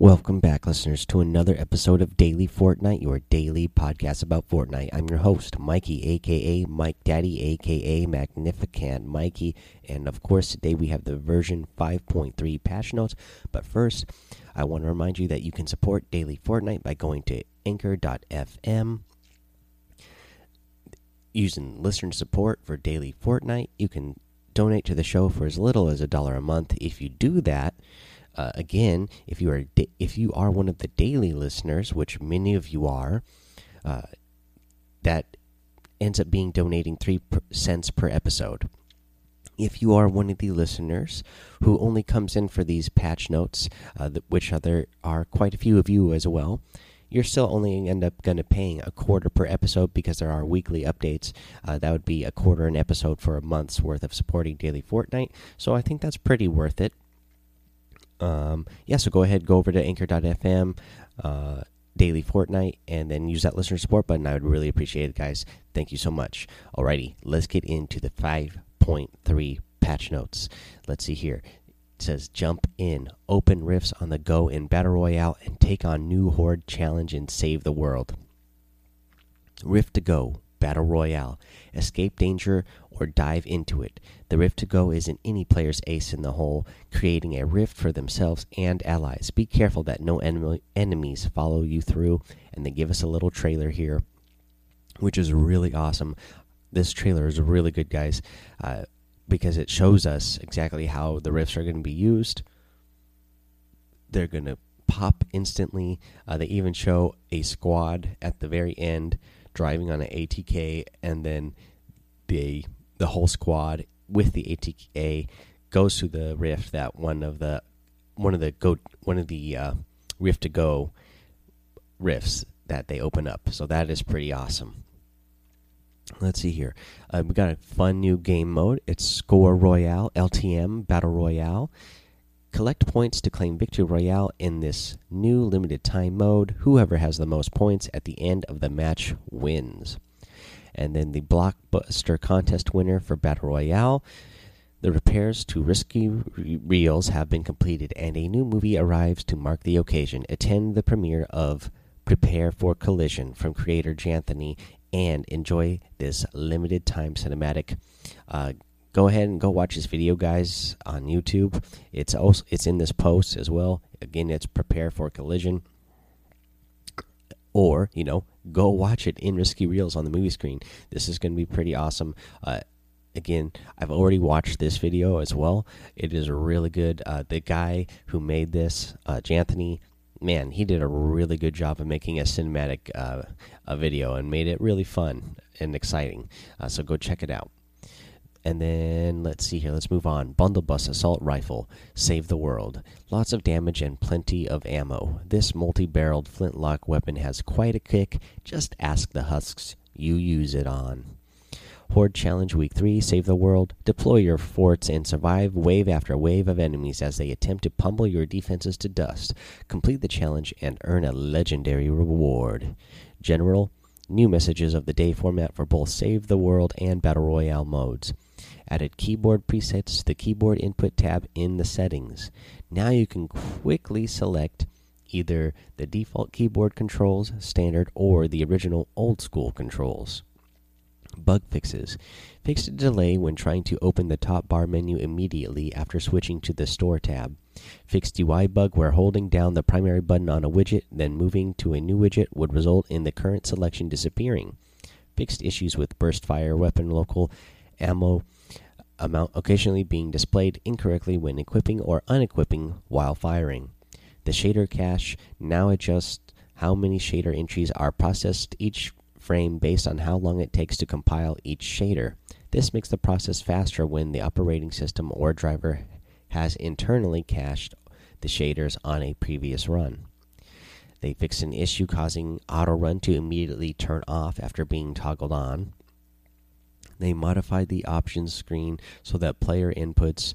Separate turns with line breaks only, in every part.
Welcome back, listeners, to another episode of Daily Fortnite, your daily podcast about Fortnite. I'm your host, Mikey, aka Mike Daddy, aka Magnificent Mikey, and of course, today we have the version 5.3 patch notes. But first, I want to remind you that you can support Daily Fortnite by going to anchor.fm. Using listener support for Daily Fortnite, you can donate to the show for as little as a dollar a month. If you do that, uh, again, if you are if you are one of the daily listeners, which many of you are, uh, that ends up being donating three cents per episode. If you are one of the listeners who only comes in for these patch notes, uh, which there are quite a few of you as well, you're still only end up going to paying a quarter per episode because there are weekly updates. Uh, that would be a quarter an episode for a month's worth of supporting Daily Fortnite. So I think that's pretty worth it um, yeah, so go ahead, go over to anchor.fm, uh, daily Fortnite, and then use that listener support button. I would really appreciate it, guys. Thank you so much. Alrighty, let's get into the 5.3 patch notes. Let's see here. It says jump in, open rifts on the go in Battle Royale, and take on new Horde challenge and save the world. Rift to go, Battle Royale. Escape danger or dive into it. The rift to go isn't any player's ace in the hole, creating a rift for themselves and allies. Be careful that no enemy enemies follow you through. And they give us a little trailer here, which is really awesome. This trailer is really good, guys, uh, because it shows us exactly how the rifts are going to be used. They're going to pop instantly. Uh, they even show a squad at the very end driving on an ATK, and then the the whole squad with the ATK goes through the rift that one of the one of the go one of the uh, rift to go rifts that they open up. So that is pretty awesome. Let's see here. Uh, we got a fun new game mode. It's Score Royale, LTM Battle Royale. Collect points to claim Victory Royale in this new limited time mode. Whoever has the most points at the end of the match wins. And then the Blockbuster contest winner for Battle Royale. The repairs to risky reels have been completed, and a new movie arrives to mark the occasion. Attend the premiere of Prepare for Collision from creator Janthony and enjoy this limited time cinematic. Uh, go ahead and go watch this video, guys, on YouTube. It's also it's in this post as well. Again, it's prepare for collision, or you know, go watch it in Risky Reels on the movie screen. This is going to be pretty awesome. Uh, again, I've already watched this video as well. It is a really good. Uh, the guy who made this, uh, Janthony, man, he did a really good job of making a cinematic uh, a video and made it really fun and exciting. Uh, so go check it out. And then let's see here. Let's move on. Blunder Buss Assault Rifle. Save the world. Lots of damage and plenty of ammo. This multi barreled flintlock weapon has quite a kick. Just ask the husks you use it on. Horde Challenge Week 3 Save the World. Deploy your forts and survive wave after wave of enemies as they attempt to pummel your defenses to dust. Complete the challenge and earn a legendary reward. General. New messages of the day format for both Save the World and Battle Royale modes added keyboard presets to the keyboard input tab in the settings. Now you can quickly select either the default keyboard controls, standard, or the original old school controls. Bug fixes. Fixed a delay when trying to open the top bar menu immediately after switching to the Store tab. Fixed UI bug where holding down the primary button on a widget, then moving to a new widget would result in the current selection disappearing. Fixed issues with burst fire, weapon local, ammo amount occasionally being displayed incorrectly when equipping or unequipping while firing. The shader cache now adjusts how many shader entries are processed each frame based on how long it takes to compile each shader. This makes the process faster when the operating system or driver has internally cached the shaders on a previous run. They fixed an issue causing auto run to immediately turn off after being toggled on. They modified the options screen so that player inputs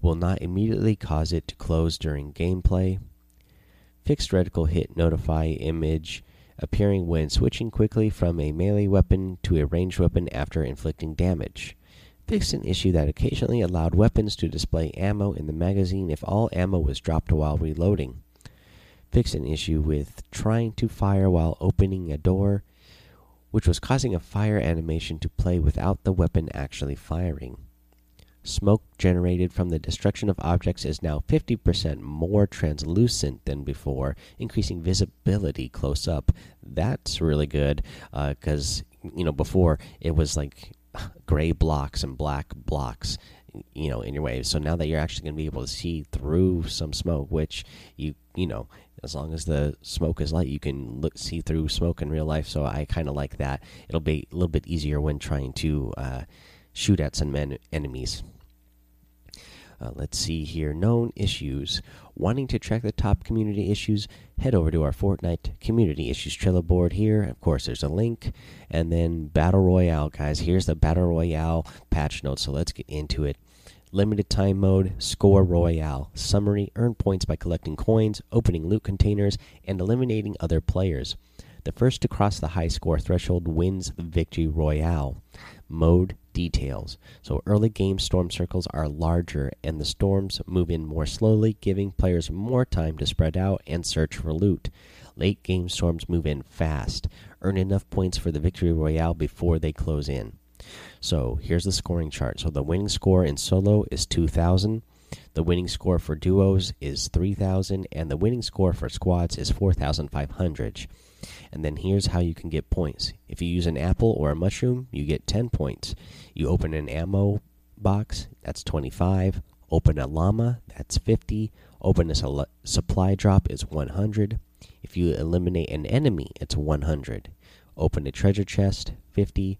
will not immediately cause it to close during gameplay. Fixed reticle hit notify image appearing when switching quickly from a melee weapon to a ranged weapon after inflicting damage. Fixed an issue that occasionally allowed weapons to display ammo in the magazine if all ammo was dropped while reloading. fixed an issue with trying to fire while opening a door, which was causing a fire animation to play without the weapon actually firing. Smoke generated from the destruction of objects is now 50% more translucent than before, increasing visibility close up. That's really good because, uh, you know, before it was like gray blocks and black blocks you know in your way so now that you're actually going to be able to see through some smoke which you you know as long as the smoke is light you can look see through smoke in real life so i kind of like that it'll be a little bit easier when trying to uh, shoot at some en enemies uh, let's see here. Known issues. Wanting to track the top community issues? Head over to our Fortnite community issues Trello board here. Of course, there's a link. And then Battle Royale, guys. Here's the Battle Royale patch notes. So let's get into it. Limited time mode, score royale. Summary earn points by collecting coins, opening loot containers, and eliminating other players. The first to cross the high score threshold wins the victory royale. Mode details. So early game storm circles are larger and the storms move in more slowly, giving players more time to spread out and search for loot. Late game storms move in fast. Earn enough points for the victory royale before they close in. So here's the scoring chart. So the winning score in solo is 2000. The winning score for duos is 3000 and the winning score for squads is 4500. And then here's how you can get points. If you use an apple or a mushroom, you get 10 points. You open an ammo box, that's 25. Open a llama, that's 50. Open a supply drop is 100. If you eliminate an enemy, it's 100. Open a treasure chest, 50.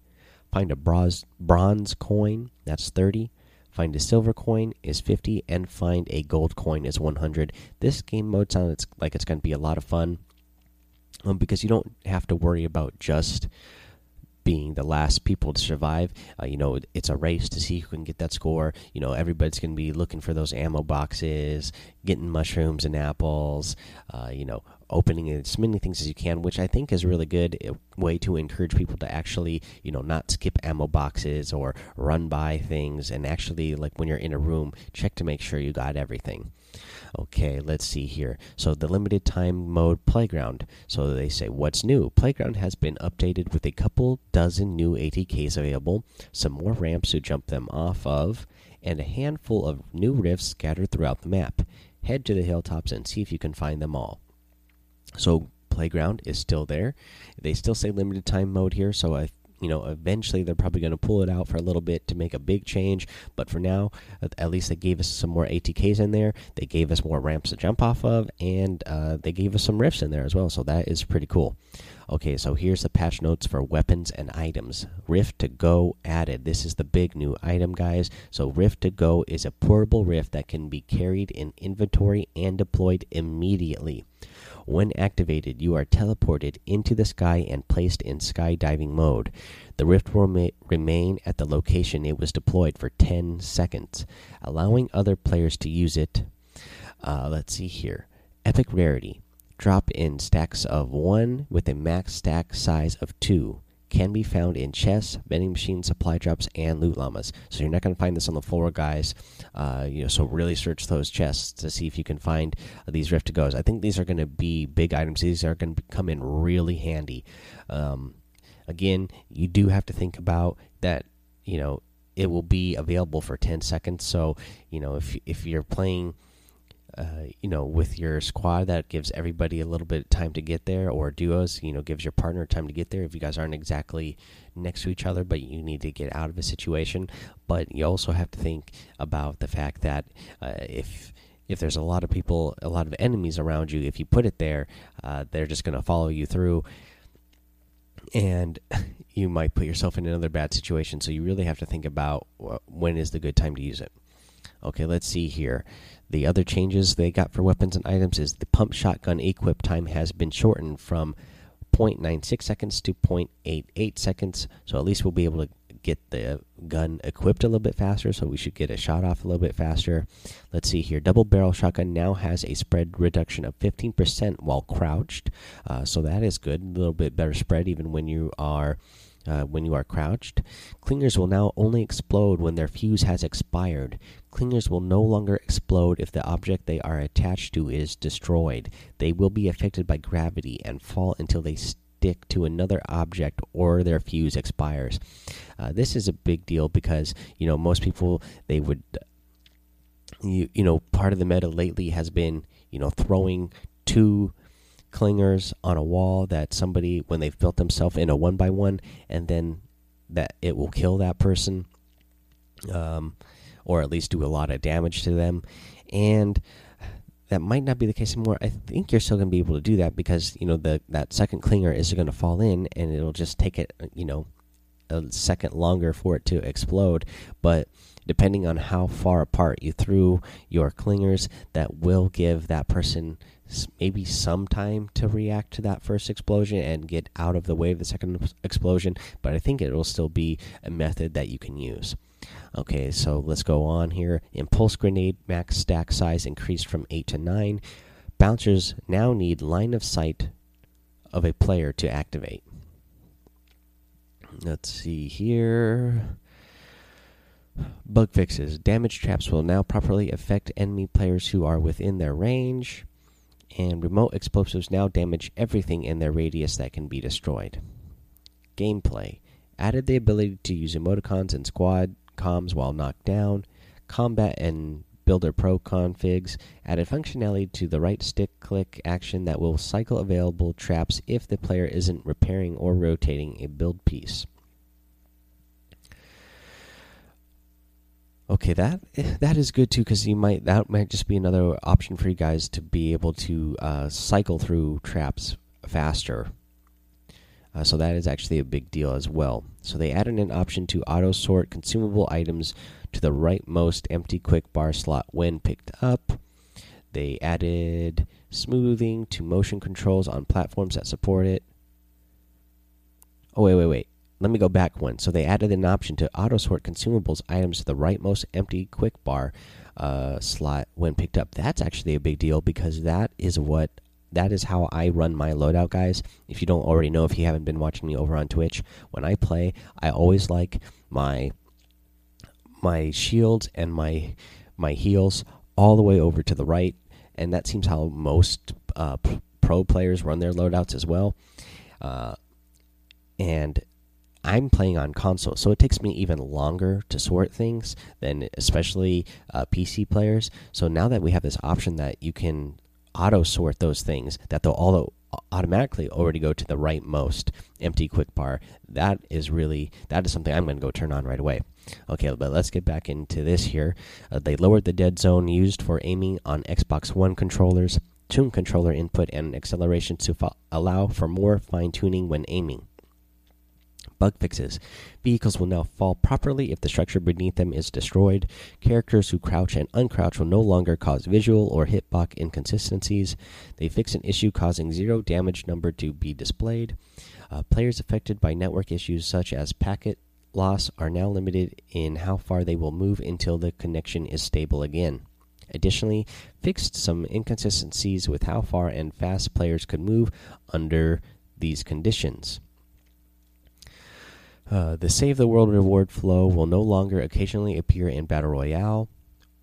Find a bronze, bronze coin, that's 30. Find a silver coin is 50 and find a gold coin is 100. This game mode sounds like it's going to be a lot of fun um, because you don't have to worry about just being the last people to survive. Uh, you know, it's a race to see who can get that score. You know, everybody's going to be looking for those ammo boxes, getting mushrooms and apples. Uh, you know, opening as many things as you can, which I think is a really good uh, way to encourage people to actually, you know, not skip ammo boxes or run by things and actually, like when you're in a room, check to make sure you got everything. Okay, let's see here. So the limited time mode playground. So they say what's new? Playground has been updated with a couple dozen new ATKs available, some more ramps to jump them off of, and a handful of new rifts scattered throughout the map. Head to the hilltops and see if you can find them all. So playground is still there. They still say limited time mode here, so I you know eventually they're probably going to pull it out for a little bit to make a big change but for now at least they gave us some more atks in there. They gave us more ramps to jump off of and uh, they gave us some rifts in there as well so that is pretty cool. Okay so here's the patch notes for weapons and items. Rift to go added. This is the big new item guys. So rift to go is a portable rift that can be carried in inventory and deployed immediately when activated, you are teleported into the sky and placed in skydiving mode. The rift will remain at the location it was deployed for 10 seconds, allowing other players to use it. Uh, let's see here. Epic rarity. Drop in stacks of 1 with a max stack size of 2 can be found in chests, vending machines, supply drops, and loot llamas. So you're not going to find this on the floor, guys. Uh, you know, so really search those chests to see if you can find these rift to goes. I think these are going to be big items. These are going to come in really handy. Um, again, you do have to think about that. You know, it will be available for 10 seconds. So you know, if if you're playing uh, you know, with your squad, that gives everybody a little bit of time to get there, or duos, you know, gives your partner time to get there if you guys aren't exactly next to each other, but you need to get out of a situation. But you also have to think about the fact that uh, if if there's a lot of people, a lot of enemies around you, if you put it there, uh, they're just going to follow you through, and you might put yourself in another bad situation. So you really have to think about when is the good time to use it. Okay, let's see here. The other changes they got for weapons and items is the pump shotgun equip time has been shortened from 0.96 seconds to 0.88 seconds. So at least we'll be able to get the gun equipped a little bit faster. So we should get a shot off a little bit faster. Let's see here. Double barrel shotgun now has a spread reduction of 15% while crouched. Uh, so that is good. A little bit better spread even when you are uh, when you are crouched. Clingers will now only explode when their fuse has expired. Clingers will no longer explode if the object they are attached to is destroyed. They will be affected by gravity and fall until they stick to another object or their fuse expires. Uh, this is a big deal because you know most people they would you you know part of the meta lately has been you know throwing two clingers on a wall that somebody when they've built themselves in a one by one and then that it will kill that person um, or at least do a lot of damage to them. And that might not be the case anymore. I think you're still going to be able to do that because you know the that second clinger is going to fall in and it'll just take it you know a second longer for it to explode. But depending on how far apart you threw your clingers that will give that person maybe some time to react to that first explosion and get out of the way of the second explosion, but I think it will still be a method that you can use. Okay, so let's go on here. Impulse grenade max stack size increased from 8 to 9. Bouncers now need line of sight of a player to activate. Let's see here. Bug fixes. Damage traps will now properly affect enemy players who are within their range and remote explosives now damage everything in their radius that can be destroyed. Gameplay added the ability to use emoticons and squad comms while knocked down. Combat and Builder Pro configs added functionality to the right stick click action that will cycle available traps if the player isn't repairing or rotating a build piece. Okay, that that is good too because you might that might just be another option for you guys to be able to uh, cycle through traps faster. Uh, so that is actually a big deal as well. So they added an option to auto sort consumable items to the rightmost empty quick bar slot when picked up. They added smoothing to motion controls on platforms that support it. Oh wait, wait, wait let me go back one. So they added an option to auto sort consumables items to the rightmost empty quick bar uh, slot when picked up. That's actually a big deal because that is what that is how I run my loadout, guys. If you don't already know, if you haven't been watching me over on Twitch, when I play, I always like my my shields and my my heals all the way over to the right, and that seems how most uh, pro players run their loadouts as well. Uh, and I'm playing on console, so it takes me even longer to sort things than especially uh, PC players. So now that we have this option that you can auto sort those things, that they'll all automatically already go to the rightmost empty quick bar. That is really that is something I'm going to go turn on right away. Okay, but let's get back into this here. Uh, they lowered the dead zone used for aiming on Xbox One controllers, tune controller input, and acceleration to allow for more fine tuning when aiming. Bug fixes. Vehicles will now fall properly if the structure beneath them is destroyed. Characters who crouch and uncrouch will no longer cause visual or hitbox inconsistencies. They fix an issue causing zero damage number to be displayed. Uh, players affected by network issues such as packet loss are now limited in how far they will move until the connection is stable again. Additionally, fixed some inconsistencies with how far and fast players could move under these conditions. Uh, the Save the World reward flow will no longer occasionally appear in Battle Royale.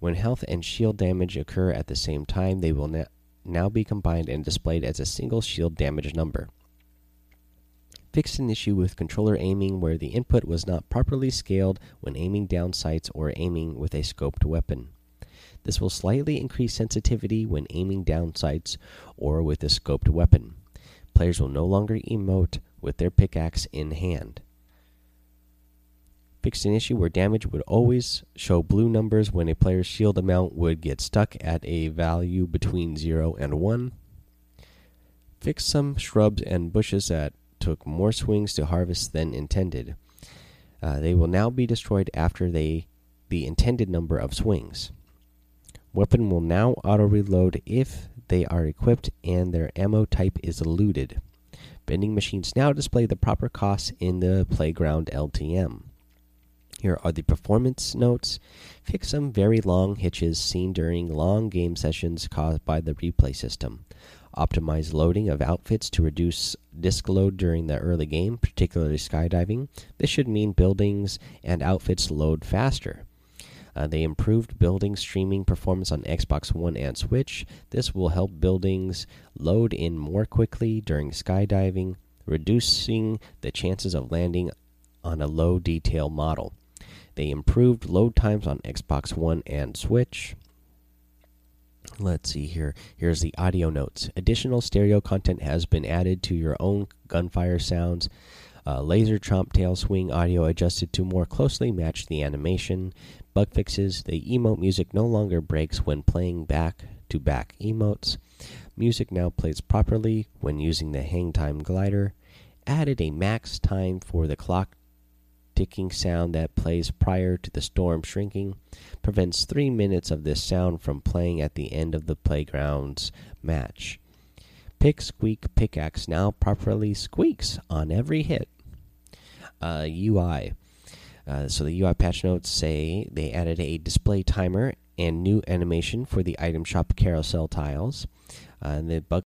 When health and shield damage occur at the same time, they will now be combined and displayed as a single shield damage number. Fixed an issue with controller aiming where the input was not properly scaled when aiming down sights or aiming with a scoped weapon. This will slightly increase sensitivity when aiming down sights or with a scoped weapon. Players will no longer emote with their pickaxe in hand fixed an issue where damage would always show blue numbers when a player's shield amount would get stuck at a value between 0 and 1. Fixed some shrubs and bushes that took more swings to harvest than intended. Uh, they will now be destroyed after they the intended number of swings. Weapon will now auto reload if they are equipped and their ammo type is looted. Vending machines now display the proper costs in the playground LTM Here are the performance notes. Fix some very long hitches seen during long game sessions caused by the replay system. Optimize loading of outfits to reduce disk load during the early game, particularly skydiving. This should mean buildings and outfits load faster. Uh, they improved building streaming performance on Xbox One and Switch. This will help buildings load in more quickly during skydiving, reducing the chances of landing on a low detail model. They improved load times on Xbox One and Switch. Let's see here. Here's the audio notes. Additional stereo content has been added to your own gunfire sounds. Uh, laser chomp tail swing audio adjusted to more closely match the animation. Bug fixes. The emote music no longer breaks when playing back to back emotes. Music now plays properly when using the hang time glider. Added a max time for the clock ticking sound that plays prior to the storm shrinking. Prevents three minutes of this sound from playing at the end of the playground's match. Pick Squeak Pickaxe now properly squeaks on every hit. Uh, UI. Uh, so the UI patch notes say they added a display timer and new animation for the item shop carousel tiles. Uh, and the bug